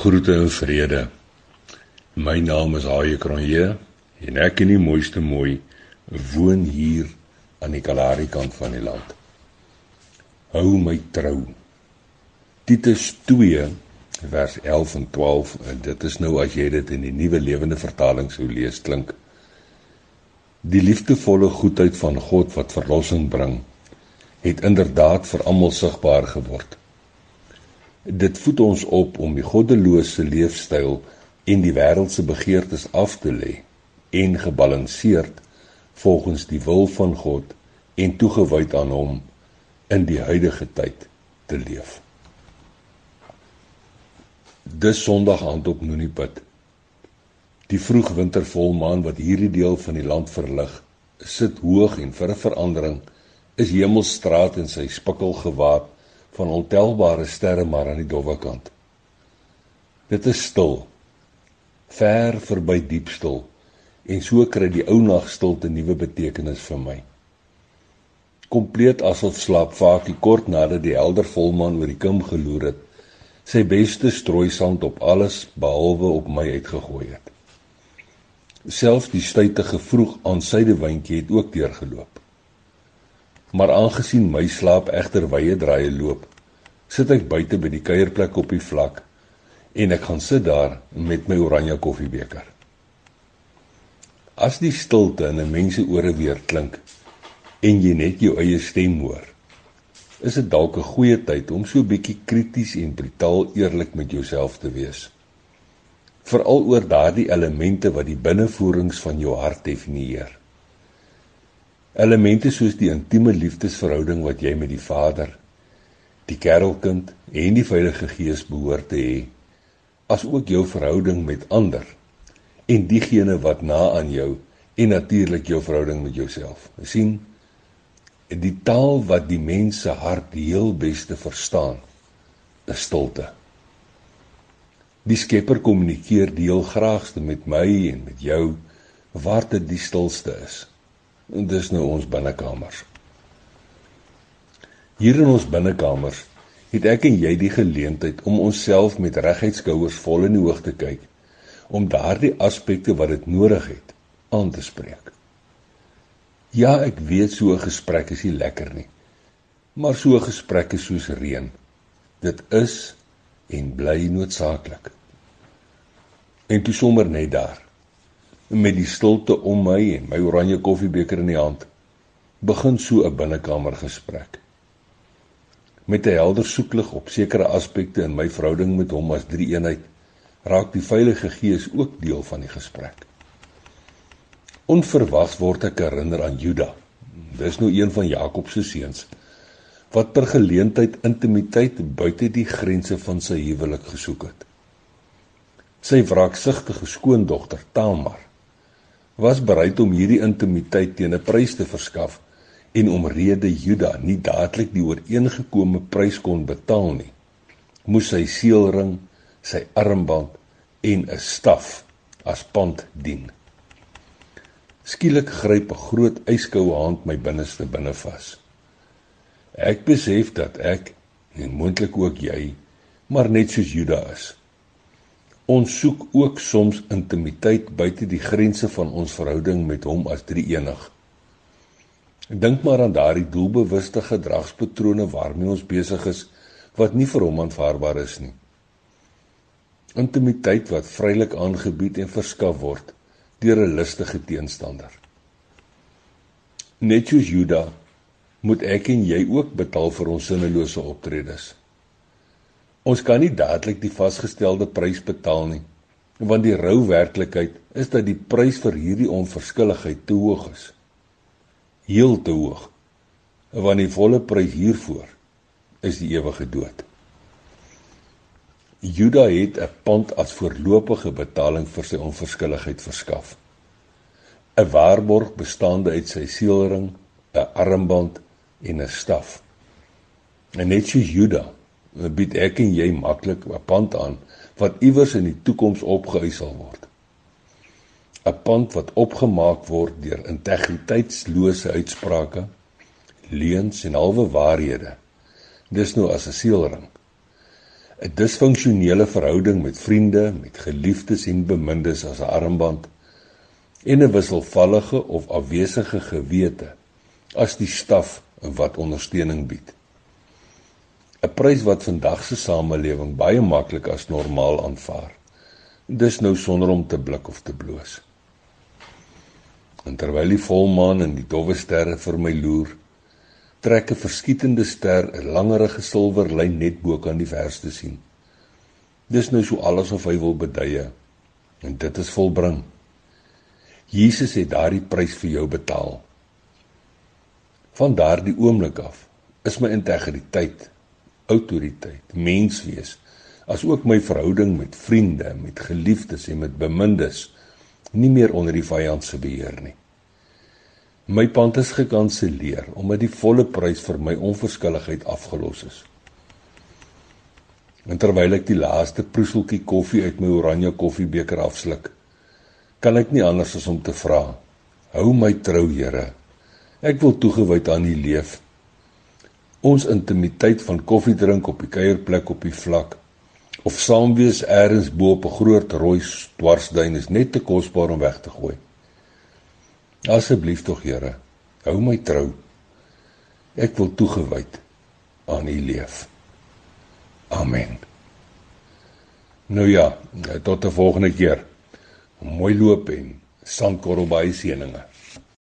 Groete en vrede. My naam is Haie Kronje en ek in die mooiste mooi woon hier aan die Kalahari kant van die land. Hou my trou. Titus 2 vers 11 en 12 en dit is nou as jy dit in die nuwe lewende vertaling sou lees klink. Die liefdevolle goedheid van God wat verlossing bring, het inderdaad vir almal sigbaar geword. Dit voed ons op om die goddelose leefstyl en die wêreldse begeertes af te lê en gebalanseerd volgens die wil van God en toegewyd aan hom in die huidige tyd te leef. Dis Sondag aand op Nooniput. Die vroegwintervolmaan wat hierdie deel van die land verlig, sit hoog en vir 'n verandering is Hemelstraat en sy spikkel gewaap van ontelbare sterre maar aan die dowwe kant. Dit is stil. Ver verby diep stil en so kry die ou nagstilte nuwe betekenis vir my. Kompleet asof slaap Fakie kort nadat die helder volmaan oor die kim geloer het, sy beste strooisand op alles behalwe op my uitgegooi het. Selfs die stytige vroeg aan sydewyntjie het ook deurgeloop. Maar aangesien my slaap egter wye draaie loop, sit ek buite by die kuierplek op die vlak en ek gaan sit daar met my oranje koffiebeker. As die stilte in 'n mens se ore weer klink en jy net jou eie stem hoor, is dit dalk 'n goeie tyd om so bietjie krities en brutaal eerlik met jouself te wees. Veral oor daardie elemente wat die binnevoerings van jou hart definieer. Elemente soos die intieme liefdesverhouding wat jy met die Vader, die kerelkind en die Heilige Gees behoort te hê, asook jou verhouding met ander en diegene wat na aan jou en natuurlik jou verhouding met jouself. Sien die taal wat die mens se hart heel beste verstaan, is stilte. Die Skepper kommunikeer deel graagste met my en met jou waar dit die stilste is. En dis nou ons binnekamers. Hier in ons binnekamers het ek en jy die geleentheid om onsself met reguit skouers vol in die hoog te kyk om daardie aspekte wat dit nodig het aan te spreek. Ja, ek weet so 'n gesprek is nie lekker nie. Maar so 'n gesprek is soos reën. Dit is en bly noodsaaklik. En toe sommer net daar met die stilte om my en my oranje koffiebeker in die hand begin so 'n binnekamer gesprek met 'n helder soeklig op sekere aspekte in my verhouding met hom as drie eenheid raak die Heilige Gees ook deel van die gesprek. Onverwags word ek herinner aan Juda. Dis nou een van Jakob se seuns wat per geleentheid intimiteit buite die grense van sy huwelik gesoek het. Sy wraaksugtige skoondogter Tamar was bereid om hierdie intimiteit teen 'n prys te verskaf en omrede Juda nie dadelik die ooreengekome prys kon betaal nie, moes sy seelring, sy armband en 'n staf as pand dien. Skielik gryp 'n groot yskoue hand my binneste binne vas. Ek besef dat ek en moontlik ook jy, maar net soos Juda is. Ons soek ook soms intimiteit buite die grense van ons verhouding met hom as drie-enig. Dink maar aan daardie doelbewuste gedragspatrone waarmee ons besig is wat nie vir hom aanvaarbaar is nie. Intimiteit wat vrylik aangebied en verskaf word deur 'n lustige teenstander. Net soos Juda moet ek en jy ook betaal vir ons sinnelose optredes. Ons kan nie dadelik die vasgestelde prys betaal nie, want die rou werklikheid is dat die prys vir hierdie onverskilligheid te hoog is heel te hoog. Want die volle prys hiervoor is die ewige dood. Juda het 'n pand as voorlopige betaling vir sy onverskilligheid verskaf. 'n Waarborg bestaande uit sy seelring, 'n armband en 'n staf. En net soos Juda, bied ek en jy maklik 'n pand aan wat iewers in die toekoms opgeëis sal word. 'n pand wat opgemaak word deur integriteitslose uitsprake, leuns en halwe waarhede. Dis nou as 'n seelring. 'n disfunksionele verhouding met vriende, met geliefdes en bemindes as 'n armband en 'n wisselvallige of afwesige gewete as die staf wat ondersteuning bied. 'n Prys wat vandag se samelewing baie maklik as normaal aanvaar. Dis nou sonder om te blik of te bloos. En terwyl die volmaan en die dowwe sterre vir my loer, trek 'n verskietende ster 'n langerige silwer lyn net bo kan die verste sien. Dis nou so alles of hy wil beduie en dit is volbring. Jesus het daardie prys vir jou betaal. Van daardie oomblik af is my integriteit, autoriteit, menswees, asook my verhouding met vriende, met geliefdes en met bemindes nie meer onder die vyand se beheer nie. My pand is gekanselleer omdat die volle prys vir my onverskilligheid afgelos is. En terwyl ek die laaste proeseltjie koffie uit my oranje koffiebeker afsluk, kan ek nie anders as om te vra: Hou my trou, Here. Ek wil toegewyd aan U leef. Ons intimiteit van koffie drink op die kuierplek op die vlak of saam wees eers bo op 'n groot rooi dwarsduin is net te kosbaar om weg te gooi. Asseblief tog Here, hou my trou. Ek wil toegewyd aan U leef. Amen. Nou ja, tot 'n volgende keer. Mooi loop en sandkorrel baie seëninge.